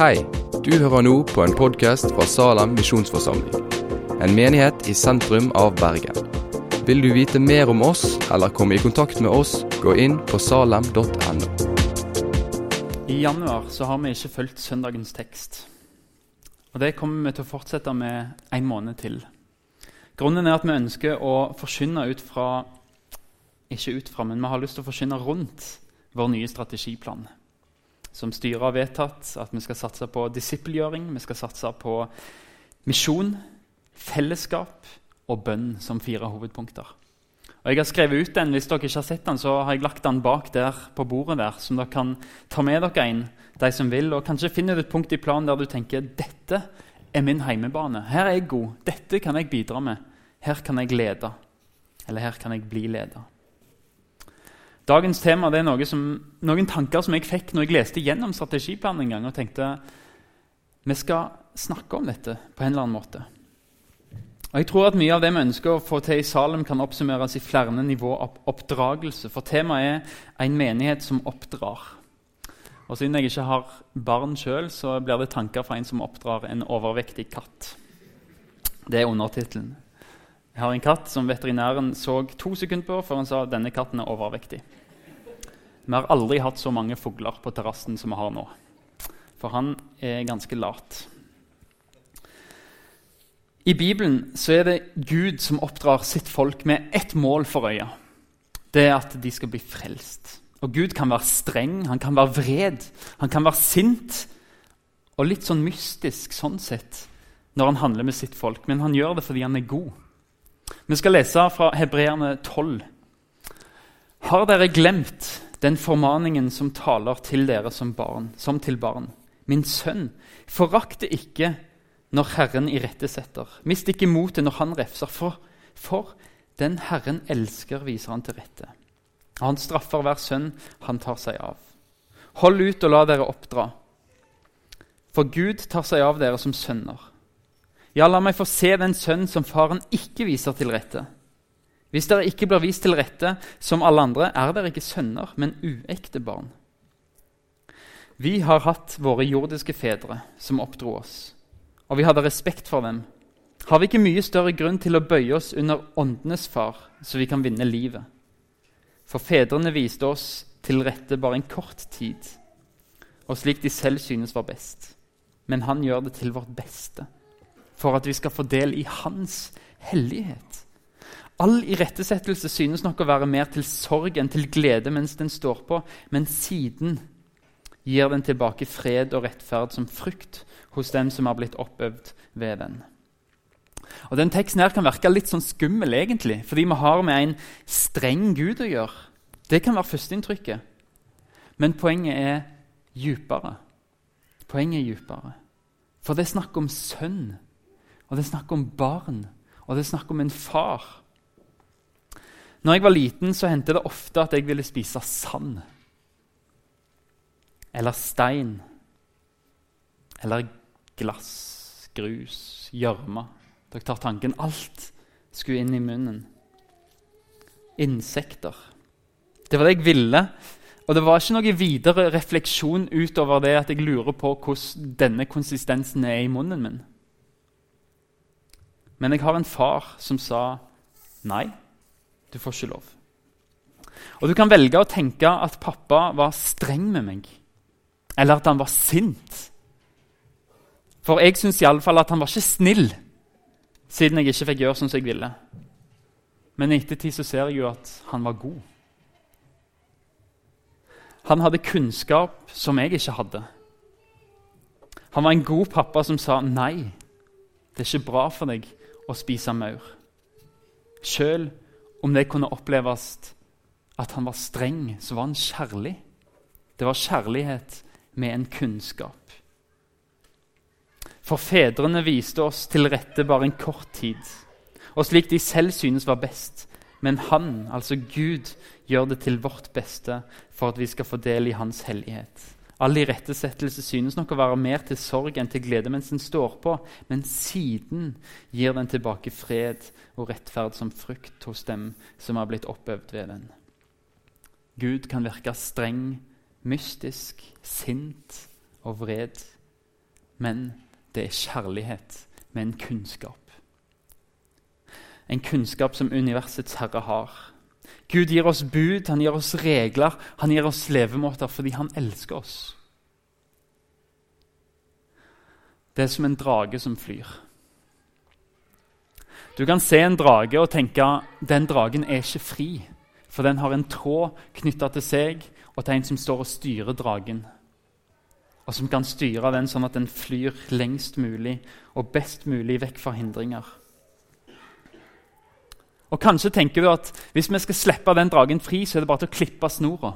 Hei, du hører nå på en podkast fra Salem misjonsforsamling. En menighet i sentrum av Bergen. Vil du vite mer om oss eller komme i kontakt med oss, gå inn på salem.no. I januar så har vi ikke fulgt søndagens tekst. Og Det kommer vi til å fortsette med en måned til. Grunnen er at vi ønsker å forkynne ut fra Ikke ut fra, men vi har lyst til å forkynne rundt vår nye strategiplan. Som styret har vedtatt at vi skal satse på disippelgjøring, vi skal satse på misjon, fellesskap og bønn som fire hovedpunkter. Og jeg har skrevet ut den, Hvis dere ikke har sett den, så har jeg lagt den bak der på bordet. der, Som dere kan ta med dere inn, de som vil. Og kanskje finne et punkt i planen der du tenker dette er min heimebane. Her er jeg god. Dette kan jeg bidra med. Her kan jeg lede. Eller her kan jeg bli leder. Dagens tema er noe som, noen tanker som jeg fikk når jeg leste gjennom strategiplanen en gang og tenkte vi skal snakke om dette på en eller annen måte. Og jeg tror at Mye av det vi ønsker å få til i Salem, kan oppsummeres i flere nivå av oppdragelse. For temaet er en menighet som oppdrar. Og Siden jeg ikke har barn sjøl, blir det tanker fra en som oppdrar en overvektig katt. Det er undertittelen. Jeg har en katt som veterinæren så to sekunder på før han sa denne katten er overvektig. Vi har aldri hatt så mange fugler på terrassen som vi har nå. For han er ganske lat. I Bibelen så er det Gud som oppdrar sitt folk med ett mål for øya. Det er at de skal bli frelst. Og Gud kan være streng, han kan være vred, han kan være sint. Og litt sånn mystisk sånn sett når han handler med sitt folk. Men han gjør det fordi han er god. Vi skal lese fra Hebreerne 12. Har dere glemt den formaningen som taler til dere som barn, som til barn? Min sønn, forakte ikke når Herren irettesetter. Mist ikke motet når han refser, for, for den Herren elsker, viser han til rette. Han straffer hver sønn han tar seg av. Hold ut og la dere oppdra. For Gud tar seg av dere som sønner. Ja, la meg få se den sønn som faren ikke viser til rette. Hvis dere ikke blir vist til rette som alle andre, er dere ikke sønner, men uekte barn. Vi har hatt våre jordiske fedre som oppdro oss, og vi hadde respekt for dem. Har vi ikke mye større grunn til å bøye oss under åndenes far, så vi kan vinne livet? For fedrene viste oss til rette bare en kort tid, og slik de selv synes var best. Men han gjør det til vårt beste for at vi skal få del i Hans hellighet. All irettesettelse synes nok å være mer til sorg enn til glede mens den står på, men siden gir den tilbake fred og rettferd som frukt hos dem som har blitt oppøvd ved den. Og den Teksten her kan virke litt sånn skummel, egentlig, fordi vi har med en streng Gud å gjøre. Det kan være førsteinntrykket. Men poenget er djupere. Poenget er djupere. For det er snakk om sønn og det er snakk om barn, og det er snakk om en far. Når jeg var liten, så hendte det ofte at jeg ville spise sand. Eller stein. Eller glass, grus, gjørme. Dere tar tanken alt skulle inn i munnen. Insekter. Det var det jeg ville. Og det var ikke noe videre refleksjon utover det at jeg lurer på hvordan denne konsistensen er i munnen min. Men jeg har en far som sa nei, du får ikke lov. Og Du kan velge å tenke at pappa var streng med meg, eller at han var sint. For jeg syns iallfall at han var ikke snill, siden jeg ikke fikk gjøre som jeg ville. Men i ettertid så ser jeg jo at han var god. Han hadde kunnskap som jeg ikke hadde. Han var en god pappa som sa nei, det er ikke bra for deg å spise maur. Selv om det kunne oppleves at han var streng, så var han kjærlig. Det var kjærlighet med en kunnskap. For fedrene viste oss til rette bare en kort tid, og slik de selv synes var best. Men han, altså Gud, gjør det til vårt beste for at vi skal få del i hans hellighet. All irettesettelse synes nok å være mer til sorg enn til glede mens den står på, men siden gir den tilbake fred og rettferd som frukt hos dem som har blitt oppøvd ved den. Gud kan virke streng, mystisk, sint og vred, men det er kjærlighet med en kunnskap. En kunnskap som universets herre har. Gud gir oss bud, han gir oss regler, han gir oss levemåter fordi han elsker oss. Det er som en drage som flyr. Du kan se en drage og tenke den dragen er ikke fri, for den har en tråd knytta til seg og til en som står og styrer dragen. Og som kan styre den sånn at den flyr lengst mulig og best mulig vekk fra hindringer. Og Kanskje tenker du at hvis vi skal slippe den dragen fri, så er det bare til å klippe snora.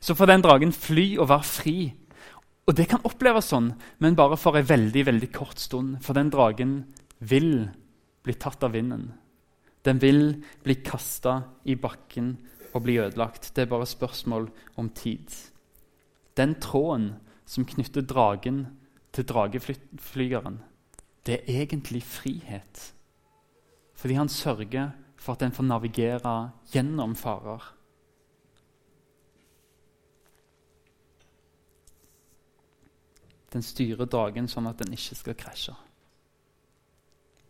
Så får den dragen fly og være fri. Og det kan oppleves sånn, men bare for en veldig veldig kort stund. For den dragen vil bli tatt av vinden. Den vil bli kasta i bakken og bli ødelagt. Det er bare spørsmål om tid. Den tråden som knytter dragen til drageflygeren, det er egentlig frihet. Fordi han sørger for at den får navigere gjennom farer. Den styrer dragen sånn at den ikke skal krasje.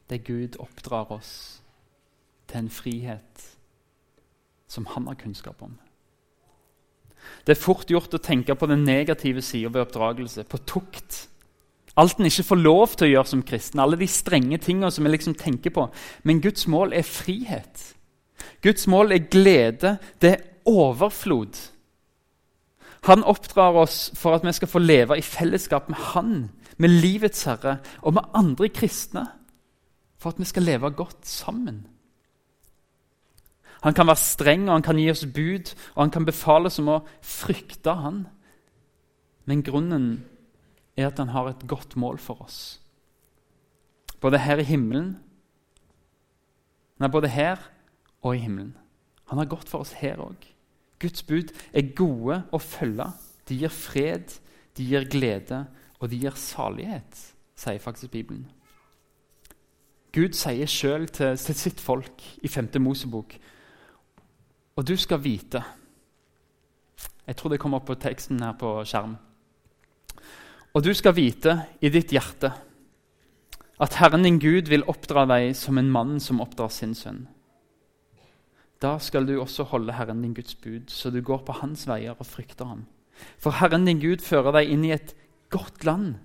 Det Gud oppdrar oss til en frihet som han har kunnskap om. Det er fort gjort å tenke på den negative sida ved oppdragelse, på tukt. Alt en ikke får lov til å gjøre som kristen, alle de strenge tingene som vi liksom tenker på. Men Guds mål er frihet. Guds mål er glede. Det er overflod. Han oppdrar oss for at vi skal få leve i fellesskap med Han, med livets herre og med andre kristne. For at vi skal leve godt sammen. Han kan være streng, og han kan gi oss bud, og han kan befale oss om å frykte han. Men grunnen er at han har et godt mål for oss. Både her i himmelen Nei, både her og i himmelen. Han har godt for oss her òg. Guds bud er gode å følge. De gir fred, de gir glede, og de gir salighet, sier faktisk Bibelen. Gud sier sjøl til, sitt folk i 5. Mosebok og du skal vite Jeg tror det kommer opp på teksten her på skjerm. Og du skal vite i ditt hjerte at Herren din Gud vil oppdra deg som en mann som oppdrar sin sønn. Da skal du også holde Herren din Guds bud, så du går på hans veier og frykter ham. For Herren din Gud fører deg inn i et godt land.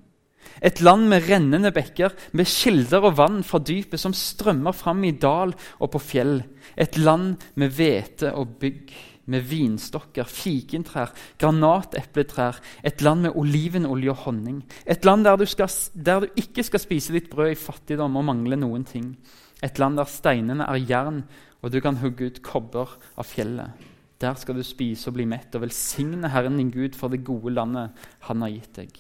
Et land med rennende bekker, med kilder og vann fra dypet som strømmer fram i dal og på fjell. Et land med hvete og bygg, med vinstokker, fikentrær, granatepletrær. Et land med olivenolje og honning. Et land der du, skal, der du ikke skal spise ditt brød i fattigdom og mangle noen ting. Et land der steinene er jern, og du kan hugge ut kobber av fjellet. Der skal du spise og bli mett, og velsigne Herren din Gud for det gode landet Han har gitt deg.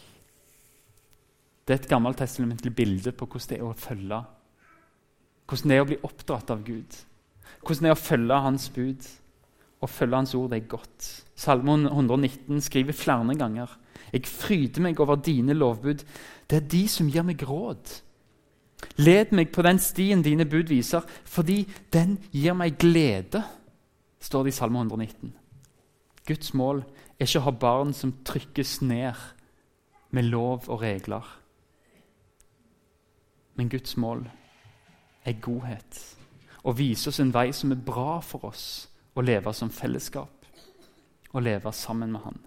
Det er et gammeltestamentlig bilde på hvordan det er å følge. Hvordan det er å bli oppdratt av Gud. Hvordan det er å følge Hans bud. Å følge Hans ord det er godt. Salmon 119 skriver flere ganger Jeg fryder meg over dine lovbud. Det er de som gir meg råd. Led meg på den stien dine bud viser, fordi den gir meg glede, står det i Salme 119. Guds mål er ikke å ha barn som trykkes ned med lov og regler. Men Guds mål er godhet å vise oss en vei som er bra for oss å leve som fellesskap og leve sammen med Han.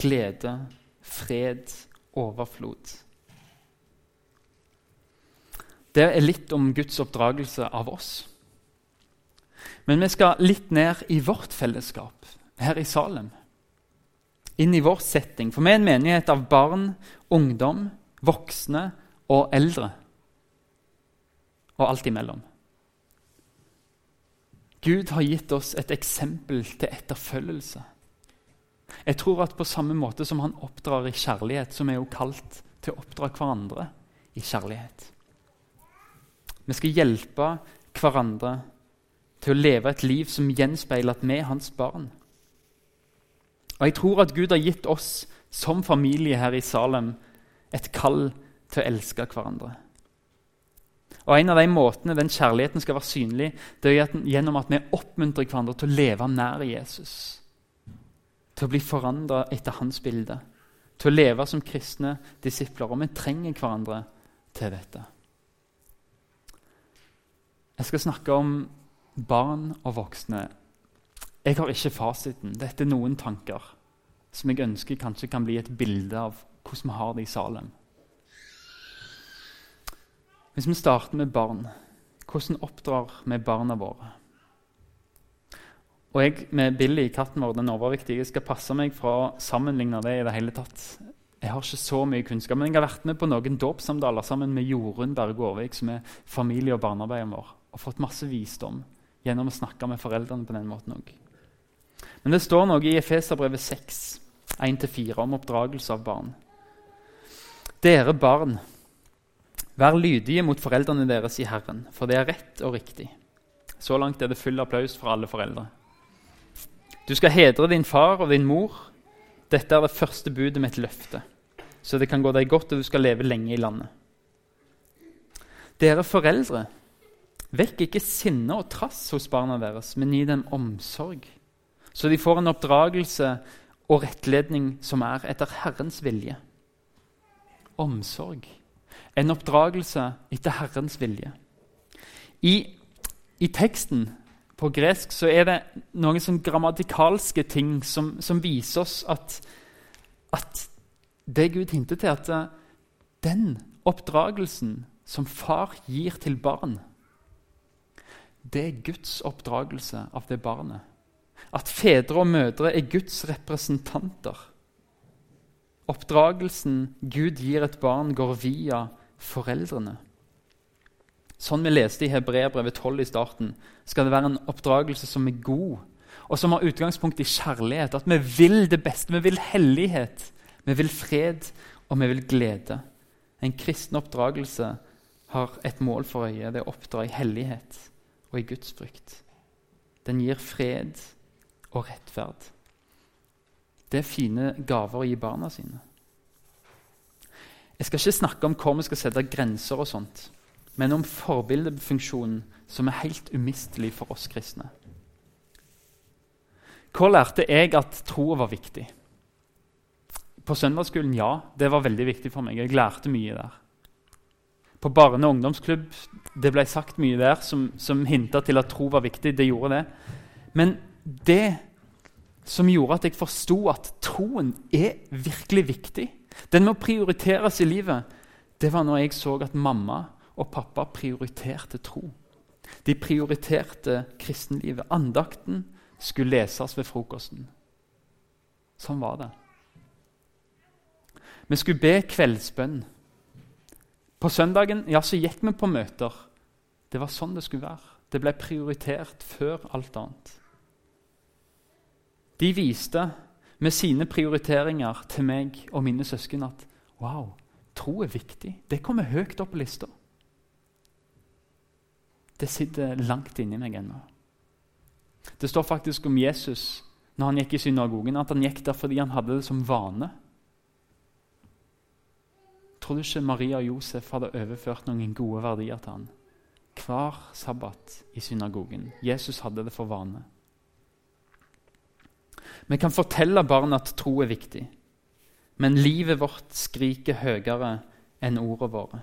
Glede, fred, overflod. Det er litt om Guds oppdragelse av oss. Men vi skal litt ned i vårt fellesskap her i Salem. Inn i vår setting. For vi er en menighet av barn, ungdom, voksne og eldre og alt imellom. Gud har gitt oss et eksempel til etterfølgelse. Jeg tror at på samme måte som han oppdrar i kjærlighet, så er jo kalt til å oppdra hverandre i kjærlighet. Vi skal hjelpe hverandre til å leve et liv som gjenspeiler at vi er hans barn. Og Jeg tror at Gud har gitt oss som familie her i Salem et kall til å elske hverandre. Og En av de måtene den kjærligheten skal være synlig, det er gjennom at vi oppmuntrer hverandre til å leve nær Jesus. Til å bli forandra etter hans bilde. til å leve som kristne disipler. Og vi trenger hverandre til dette. Jeg skal snakke om barn og voksne. Jeg har ikke fasiten. Dette er noen tanker som jeg ønsker kanskje kan bli et bilde av hvordan vi har det i Salem. Hvis vi starter med barn, hvordan oppdrar vi barna våre? Og jeg med Billy, katten vår, den overviktige, skal passe meg for å sammenligne det i det hele tatt. Jeg har ikke så mye kunnskap, men jeg har vært med på noen dåpssamtaler sammen med Jorunn Berge Aarvik, som er familie- og barnearbeideren vår, og fått masse visdom gjennom å snakke med foreldrene på den måten òg. Men det står noe i Efeserbrevet 6, 1-4, om oppdragelse av barn. Dere barn, vær lydige mot foreldrene deres i Herren, for det er rett og riktig. Så langt er det full applaus fra alle foreldre. Du skal hedre din far og din mor. Dette er det første budet med et løfte, så det kan gå deg godt, og du skal leve lenge i landet. Dere foreldre, vekk ikke sinne og trass hos barna deres, men gi dem omsorg, så de får en oppdragelse og rettledning som er etter Herrens vilje. Omsorg. En oppdragelse etter Herrens vilje. I, i teksten på gresk så er det noen sånn grammatikalske ting som, som viser oss at, at, det Gud hinter til, at uh, den oppdragelsen som far gir til barn, det er Guds oppdragelse av det barnet. At fedre og mødre er Guds representanter. Oppdragelsen Gud gir et barn, går via foreldrene. Sånn vi leste i Hebreabrevet 12 i starten, skal det være en oppdragelse som er god, og som har utgangspunkt i kjærlighet. At vi vil det beste. Vi vil hellighet, vi vil fred, og vi vil glede. En kristen oppdragelse har et mål for øye. Det er å oppdra i hellighet og i Guds frykt. Den gir fred og rettferd. Det er fine gaver å gi barna sine. Jeg skal ikke snakke om hvor vi skal sette grenser, og sånt, men om forbildefunksjonen som er helt umistelig for oss kristne. Hvor lærte jeg at troa var viktig? På søndagsskolen, ja. Det var veldig viktig for meg. Jeg lærte mye der. På barne- og ungdomsklubb det ble sagt mye der som, som hinta til at tro var viktig. Det gjorde det. Men det som gjorde at jeg forsto at troen er virkelig viktig, den må prioriteres i livet, det var når jeg så at mamma og pappa prioriterte tro. De prioriterte kristenlivet. Andakten skulle leses ved frokosten. Sånn var det. Vi skulle be kveldsbønn. På søndagen ja, så gikk vi på møter. Det var sånn det skulle være. Det ble prioritert før alt annet. De viste med sine prioriteringer til meg og mine søsken at wow, tro er viktig. Det kommer høyt opp på lista det sitter langt inni meg ennå. Det står faktisk om Jesus når han gikk i synagogen, at han gikk der fordi han hadde det som vane. Tror du ikke Maria og Josef hadde overført noen gode verdier til han? Hver sabbat i synagogen. Jesus hadde det for vane. Vi kan fortelle barn at tro er viktig, men livet vårt skriker høyere enn ordene våre.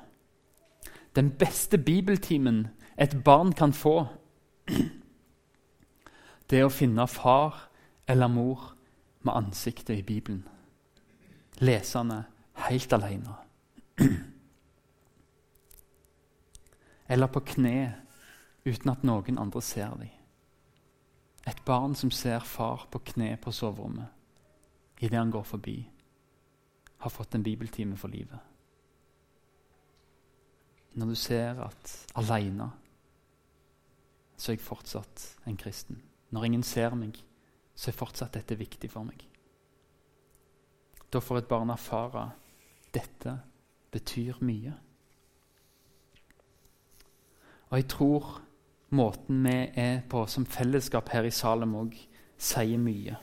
Den beste bibeltimen et barn kan få, det er å finne far eller mor med ansiktet i Bibelen. Lesende helt alene. Eller på kne uten at noen andre ser dem. Et barn som ser far på kne på soverommet idet han går forbi, har fått en bibeltime for livet. Når du ser at aleine så er jeg fortsatt en kristen. Når ingen ser meg, så er fortsatt dette viktig for meg. Da får et barn erfare dette betyr mye. Og jeg tror måten vi er på som fellesskap her i Salem òg, sier mye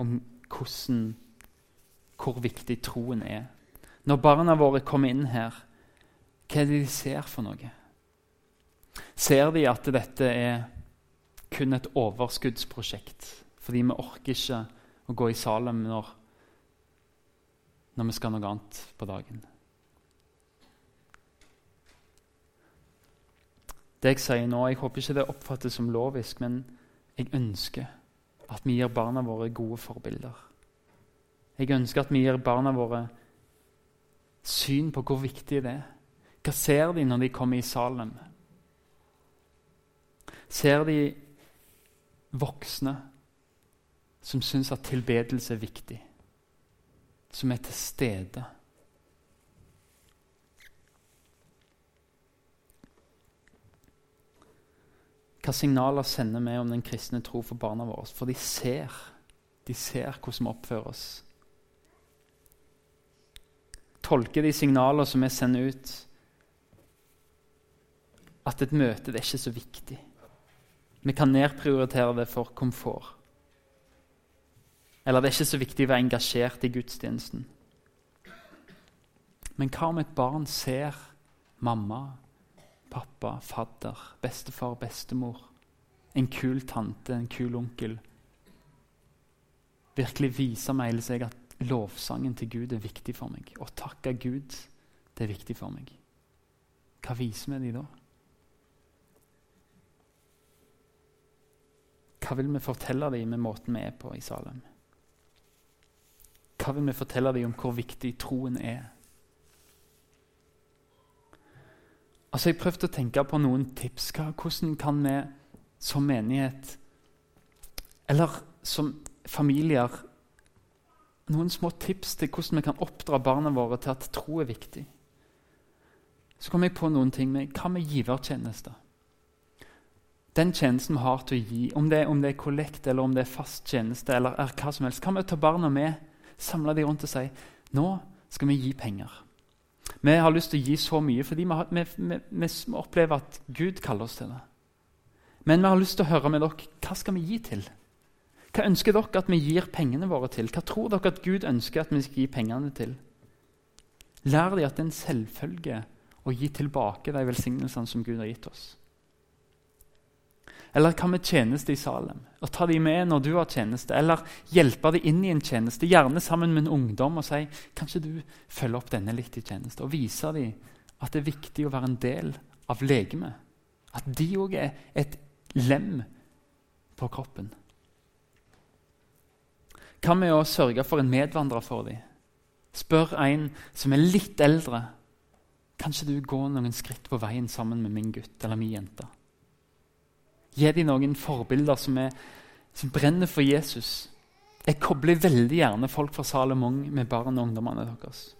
om hvordan, hvor viktig troen er. Når barna våre kommer inn her, hva er det de ser for noe? ser de at dette er kun et overskuddsprosjekt. Fordi vi orker ikke å gå i Salem når når vi skal noe annet på dagen. Det jeg sier nå, Jeg håper ikke det oppfattes som lovisk, men jeg ønsker at vi gir barna våre gode forbilder. Jeg ønsker at vi gir barna våre syn på hvor viktig det er. Hva ser de når de kommer i Salem? Ser de voksne som syns at tilbedelse er viktig, som er til stede? Hva signaler sender vi om den kristne tro for barna våre? For de ser, de ser hvordan vi oppfører oss. Tolker de signaler som vi sender ut, at et møte det er ikke så viktig. Vi kan nedprioritere det for komfort. Eller det er ikke så viktig å være engasjert i gudstjenesten. Men hva om et barn ser mamma, pappa, fadder, bestefar, bestemor, en kul tante, en kul onkel virkelig vise meg seg at lovsangen til Gud er viktig for meg? Å takke Gud, det er viktig for meg. Hva viser vi dem da? Hva vil vi fortelle dem med måten vi er på i Salem? Hva vil vi fortelle dem om hvor viktig troen er? Altså, Jeg prøvde å tenke på noen tips. Hvordan kan vi som menighet, eller som familier Noen små tips til hvordan vi kan oppdra barna våre til at tro er viktig. Så kom jeg på noen ting med hva med givertjenester? den tjenesten vi har til å gi, om det, om det er kollekt eller om det er fast tjeneste, eller er hva som helst, kan vi ta barna med, samle dem rundt og si nå skal vi gi penger. Vi har lyst til å gi så mye fordi vi, har, vi, vi, vi, opplever at Gud kaller oss til det. Men vi har lyst til å høre med dere hva skal vi gi til. Hva ønsker dere at vi gir pengene våre til? Hva tror dere at Gud ønsker at vi skal gi pengene til? Lær dem at det er en selvfølge å gi tilbake de velsignelsene som Gud har gitt oss. Eller hva med tjeneste i Salem? Og ta dem med når du har tjeneste, eller hjelpe dem inn i en tjeneste, gjerne sammen med en ungdom, og si kanskje du følger opp denne litt i tjeneste. Og vise dem at det er viktig å være en del av legemet. At de òg er et lem på kroppen. Hva med å sørge for en medvandrer for dem? Spør en som er litt eldre. Kanskje du går noen skritt på veien sammen med min gutt eller min jente? Gi dem noen forbilder som, er, som, brenner for Jesus. Jeg kobler veldig gjerne folk fra Salomon med barn og ungdommene deres.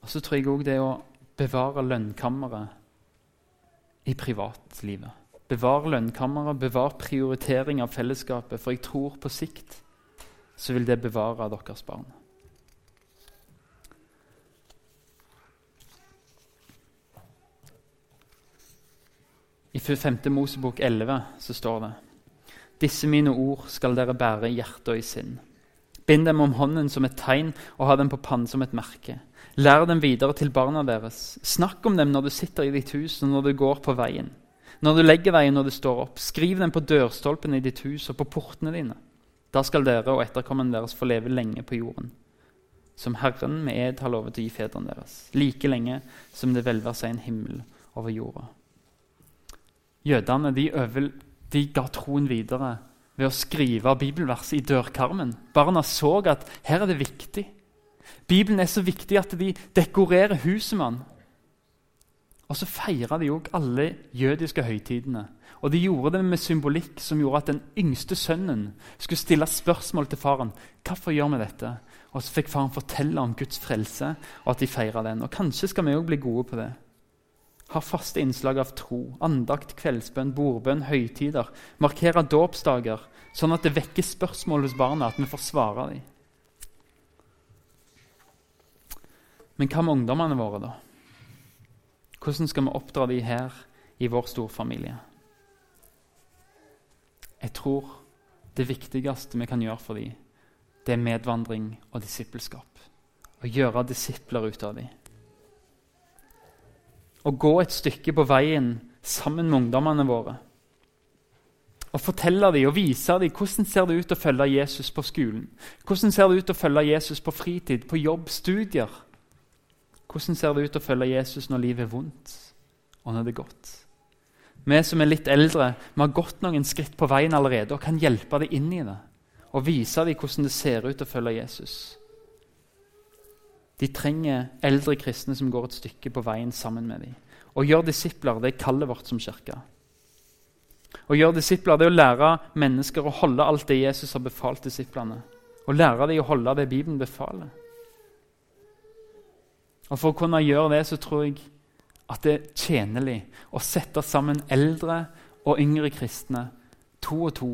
Og så tror jeg òg det å bevare lønnkammeret i privatlivet. Bevar lønnkammeret, bevar prioritering av fellesskapet, for jeg tror på sikt så vil det bevare deres barn. I 5. Mosebok 11 så står det Disse mine ord skal dere bære i hjertet og i sinn. Bind dem om hånden som et tegn og ha dem på pannen som et merke. Lær dem videre til barna deres. Snakk om dem når du sitter i ditt hus og når du går på veien. Når du legger veien når du står opp. Skriv dem på dørstolpen i ditt hus og på portene dine. Da skal dere og etterkommerne deres få leve lenge på jorden. Som Herren med ed har lovet å gi fedrene deres. Like lenge som det velver seg en himmel over jorda. Jødene de, øvel, de ga troen videre ved å skrive bibelvers i dørkarmen. Barna så at her er det viktig. Bibelen er så viktig at de dekorerer huset med den. Og så feira de òg alle jødiske høytidene. Og de gjorde det med symbolikk som gjorde at den yngste sønnen skulle stille spørsmål til faren. Hvorfor gjør vi dette? Og så fikk faren fortelle om Guds frelse, og at de feira den. Og Kanskje skal vi òg bli gode på det har faste innslag av tro, andakt, kveldsbønn, bordbønn, høytider, markerer dåpsdager, sånn at det vekker spørsmål hos barna, at vi får svare dem. Men hva med ungdommene våre, da? Hvordan skal vi oppdra dem her i vår storfamilie? Jeg tror det viktigste vi kan gjøre for dem, det er medvandring og disippelskap. Å gjøre disipler ut av dem å gå et stykke på veien sammen med ungdommene våre. og fortelle dem og vise dem hvordan ser det ut å følge Jesus på skolen. Hvordan ser det ut å følge Jesus på fritid, på jobb, studier? Hvordan ser det ut å følge Jesus når livet er vondt, og når det er godt? Vi som er litt eldre, vi har gått noen skritt på veien allerede og kan hjelpe dem inn i det. Og vise dem hvordan det ser ut å følge Jesus. De trenger eldre kristne som går et stykke på veien sammen med dem. Å gjøre disipler det er kallet vårt som kirke. Å gjøre disipler det er å lære mennesker å holde alt det Jesus har befalt disiplene. Å lære dem å holde det Bibelen befaler. Og For å kunne gjøre det så tror jeg at det er tjenlig å sette sammen eldre og yngre kristne to og to.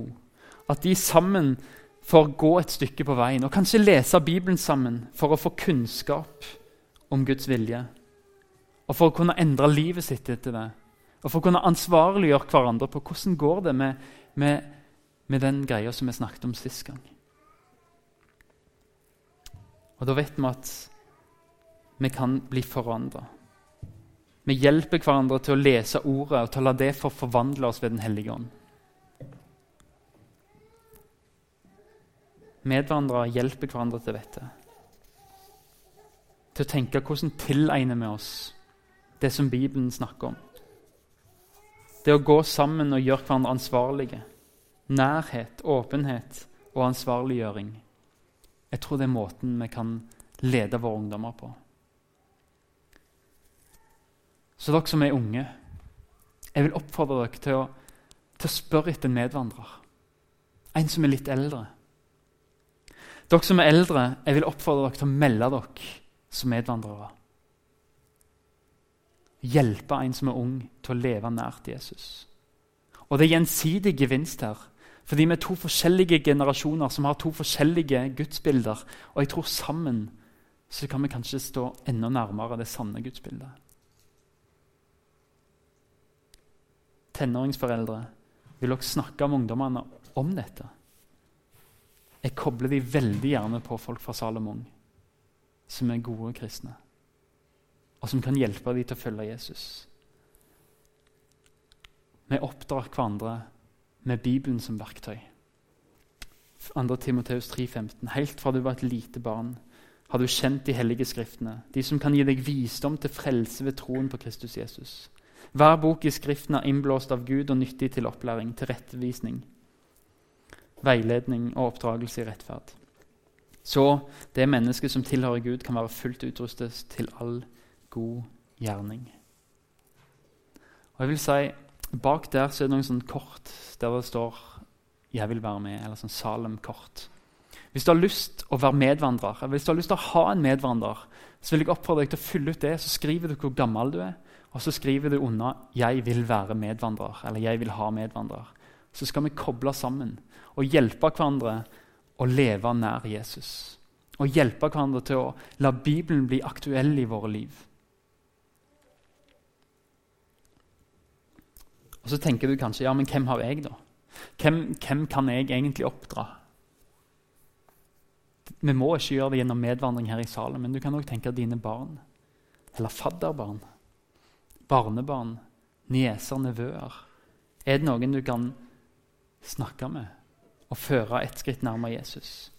At de sammen får gå et stykke på veien og kanskje lese Bibelen sammen for å få kunnskap om Guds vilje. Og for å kunne endre livet sitt etter det. Og for å kunne ansvarliggjøre hverandre på hvordan går det med, med, med den greia som vi snakket om sist gang. Og da vet vi at vi kan bli forandra. Vi hjelper hverandre til å lese ordet og til å la det få forvandle oss ved Den hellige ånd. Medvandrere hjelper hverandre til dette. Til å tenke hvordan tilegner vi oss det som Bibelen snakker om. Det å gå sammen og gjøre hverandre ansvarlige. Nærhet, åpenhet og ansvarliggjøring. Jeg tror det er måten vi kan lede våre ungdommer på. Så dere som er unge, jeg vil oppfordre dere til å, til å spørre etter en medvandrer. En som er litt eldre. Dere som er eldre, jeg vil oppfordre dere til å melde dere som medvandrere hjelpe en som er ung, til å leve nært Jesus. Og det er gjensidig gevinst her. Fordi vi er to forskjellige generasjoner som har to forskjellige gudsbilder. Og jeg tror sammen så kan vi kanskje stå enda nærmere det sanne gudsbildet. Tenåringsforeldre, vil dere snakke med ungdommene om dette? Jeg kobler de veldig gjerne på folk fra Salomon, som er gode kristne og som kan hjelpe dem til å følge Jesus. Vi oppdrar hverandre med Bibelen som verktøy. 2. Timoteus 3,15.: Helt fra du var et lite barn, har du kjent de hellige skriftene, de som kan gi deg visdom til frelse ved troen på Kristus Jesus. Hver bok i Skriften er innblåst av Gud og nyttig til opplæring, til rettevisning, veiledning og oppdragelse i rettferd. Så det mennesket som tilhører Gud, kan være fullt utrustet til all god gjerning. Og jeg vil si, Bak der så er det noen sånn kort der det står 'Jeg vil være med', eller sånn Salem-kort. Hvis du har lyst å være medvandrer, eller hvis du har lyst til å ha en medvandrer, så vil jeg oppfordre deg til å fylle ut det. Så skriver du hvor gammel du er, og så skriver du unna 'Jeg vil være medvandrer', eller 'Jeg vil ha medvandrer'. Så skal vi koble sammen og hjelpe hverandre å leve nær Jesus. Og hjelpe hverandre til å la Bibelen bli aktuell i våre liv. Og Så tenker du kanskje ja, men hvem har jeg, da? Hvem, hvem kan jeg egentlig oppdra? Vi må ikke gjøre det gjennom medvandring her i salen, men du kan òg tenke dine barn. Eller fadderbarn. Barnebarn. Nieser, nevøer. Er det noen du kan snakke med og føre et skritt nærmere Jesus?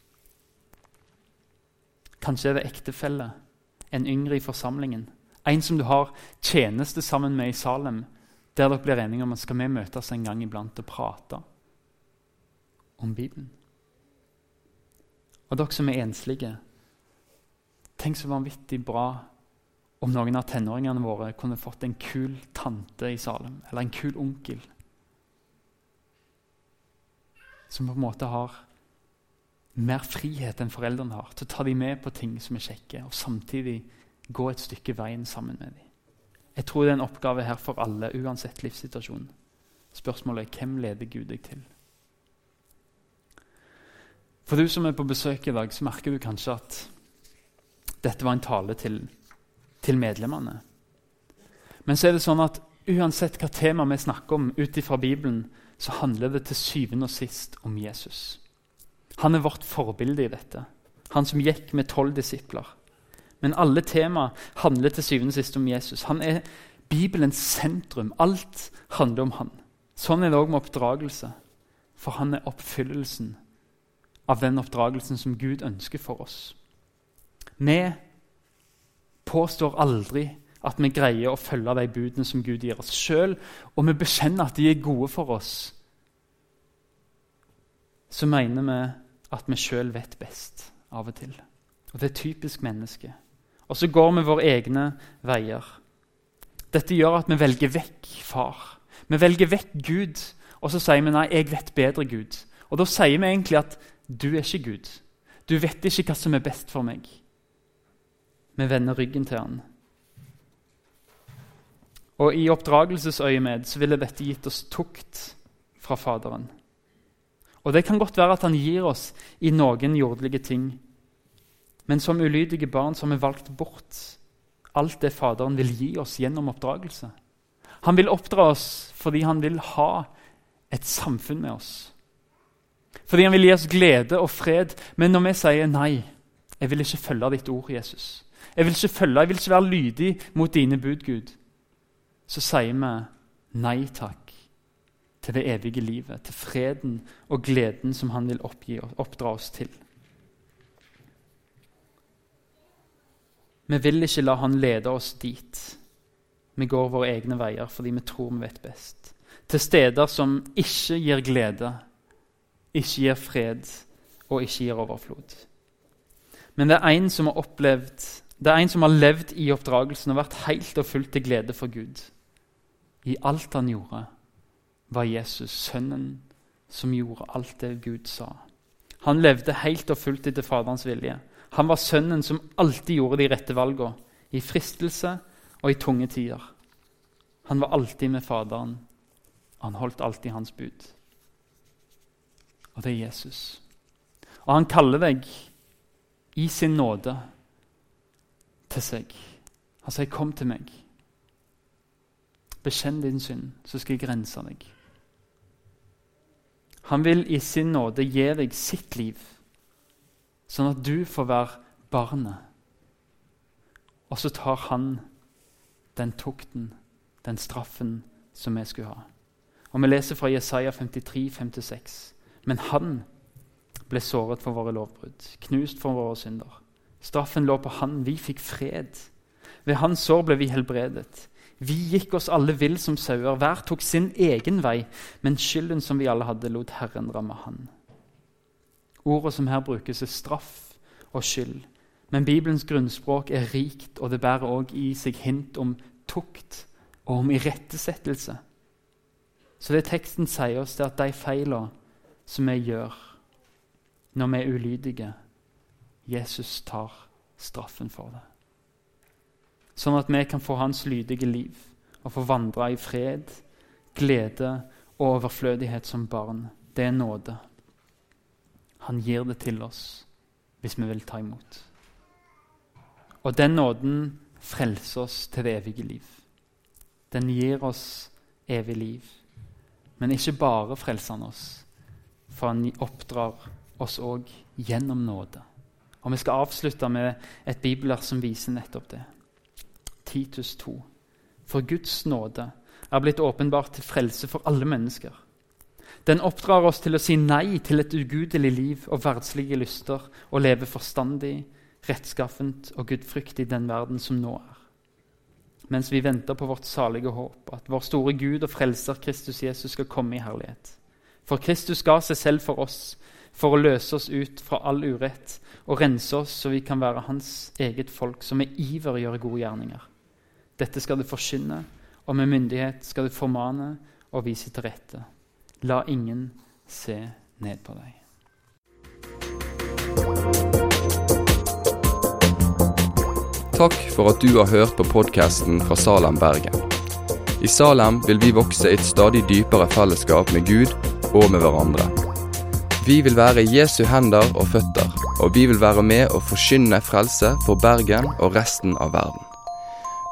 Kanskje er det ektefelle, en yngre i forsamlingen. En som du har tjeneste sammen med i Salem, der dere blir enige om at skal vi møtes en gang iblant og prate om Bibelen. Og dere som er enslige, tenk så vanvittig bra om noen av tenåringene våre kunne fått en kul tante i Salem, eller en kul onkel. Som på en måte har mer frihet enn foreldrene har til å ta dem med på ting som er kjekke, og samtidig gå et stykke veien sammen med dem. Jeg tror det er en oppgave her for alle, uansett livssituasjon. Spørsmålet er hvem leder Gud deg til? For du som er på besøk i dag, så merker du kanskje at dette var en tale til, til medlemmene. Men så er det sånn at uansett hva tema vi snakker om ut ifra Bibelen, så handler det til syvende og sist om Jesus. Han er vårt forbilde i dette. Han som gikk med tolv disipler. Men alle tema handler til syvende og sist om Jesus. Han er Bibelens sentrum. Alt handler om han. Sånn er det òg med oppdragelse. For han er oppfyllelsen av den oppdragelsen som Gud ønsker for oss. Vi påstår aldri at vi greier å følge de budene som Gud gir oss sjøl, og vi bekjenner at de er gode for oss. Så mener vi at vi sjøl vet best av og til. Og Det er typisk menneske. Og så går vi våre egne veier. Dette gjør at vi velger vekk far. Vi velger vekk Gud, og så sier vi nei, jeg vet bedre Gud. Og Da sier vi egentlig at du er ikke Gud. Du vet ikke hva som er best for meg. Vi vender ryggen til han. Og I oppdragelsesøyemed så ville dette gitt oss tukt fra Faderen. Og Det kan godt være at han gir oss i noen jordelige ting. Men som ulydige barn så har vi valgt bort alt det Faderen vil gi oss gjennom oppdragelse. Han vil oppdra oss fordi han vil ha et samfunn med oss. Fordi han vil gi oss glede og fred. Men når vi sier nei, jeg vil ikke følge ditt ord, Jesus, jeg vil ikke følge, jeg vil ikke være lydig mot dine bud, Gud, så sier vi nei takk til det evige livet, til freden og gleden som han vil oppgi, oppdra oss til. Vi vil ikke la han lede oss dit. Vi går våre egne veier fordi vi tror vi vet best. Til steder som ikke gir glede, ikke gir fred og ikke gir overflod. Men det er en som har opplevd, det er en som har levd i oppdragelsen og vært helt og fullt til glede for Gud. I alt han gjorde, var Jesus sønnen som gjorde alt det Gud sa. Han levde helt og fullt etter Faderens vilje. Han var sønnen som alltid gjorde de rette valgene, i fristelse og i tunge tider. Han var alltid med Faderen. Han holdt alltid hans bud. Og det er Jesus. Og han kaller deg i sin nåde til seg. Han sier, 'Kom til meg'. Bekjenn din synd, så skal jeg rense deg. Han vil i sin nåde gi deg sitt liv, sånn at du får være barnet. Og så tar han den tukten, den straffen, som vi skulle ha. Og Vi leser fra Jesaja 53, 5-6. Men han ble såret for våre lovbrudd, knust for våre synder. Straffen lå på han, vi fikk fred. Ved hans sår ble vi helbredet. Vi gikk oss alle vill som sauer, hver tok sin egen vei, men skylden som vi alle hadde, lot Herren ramme han. Ordet som her brukes, er straff og skyld. Men Bibelens grunnspråk er rikt, og det bærer også i seg hint om tukt og om irettesettelse. Så det teksten sier oss, det er at de feilene som vi gjør når vi er ulydige Jesus tar straffen for det sånn at vi kan få hans lydige liv og få vandre i fred, glede og overflødighet som barn. Det er nåde. Han gir det til oss hvis vi vil ta imot. Og den nåden frelser oss til det evige liv. Den gir oss evig liv. Men ikke bare frelser han oss, for han oppdrar oss òg gjennom nåde. Og Vi skal avslutte med et bibelvers som viser nettopp det. Titus 2. For Guds nåde er blitt åpenbart til frelse for alle mennesker. Den oppdrar oss til å si nei til et ugudelig liv og verdslige lyster og leve forstandig, rettskaffent og gudfryktig den verden som nå er. Mens vi venter på vårt salige håp, at vår store Gud og frelser Kristus Jesus skal komme i herlighet. For Kristus ga seg selv for oss, for å løse oss ut fra all urett og rense oss så vi kan være Hans eget folk, som med iver gjør gode gjerninger. Dette skal du forkynne, og med myndighet skal du formane og vise til rette. La ingen se ned på deg. Takk for at du har hørt på podkasten fra Salem, Bergen. I Salem vil vi vokse i et stadig dypere fellesskap med Gud og med hverandre. Vi vil være Jesu hender og føtter, og vi vil være med og forkynne frelse for Bergen og resten av verden.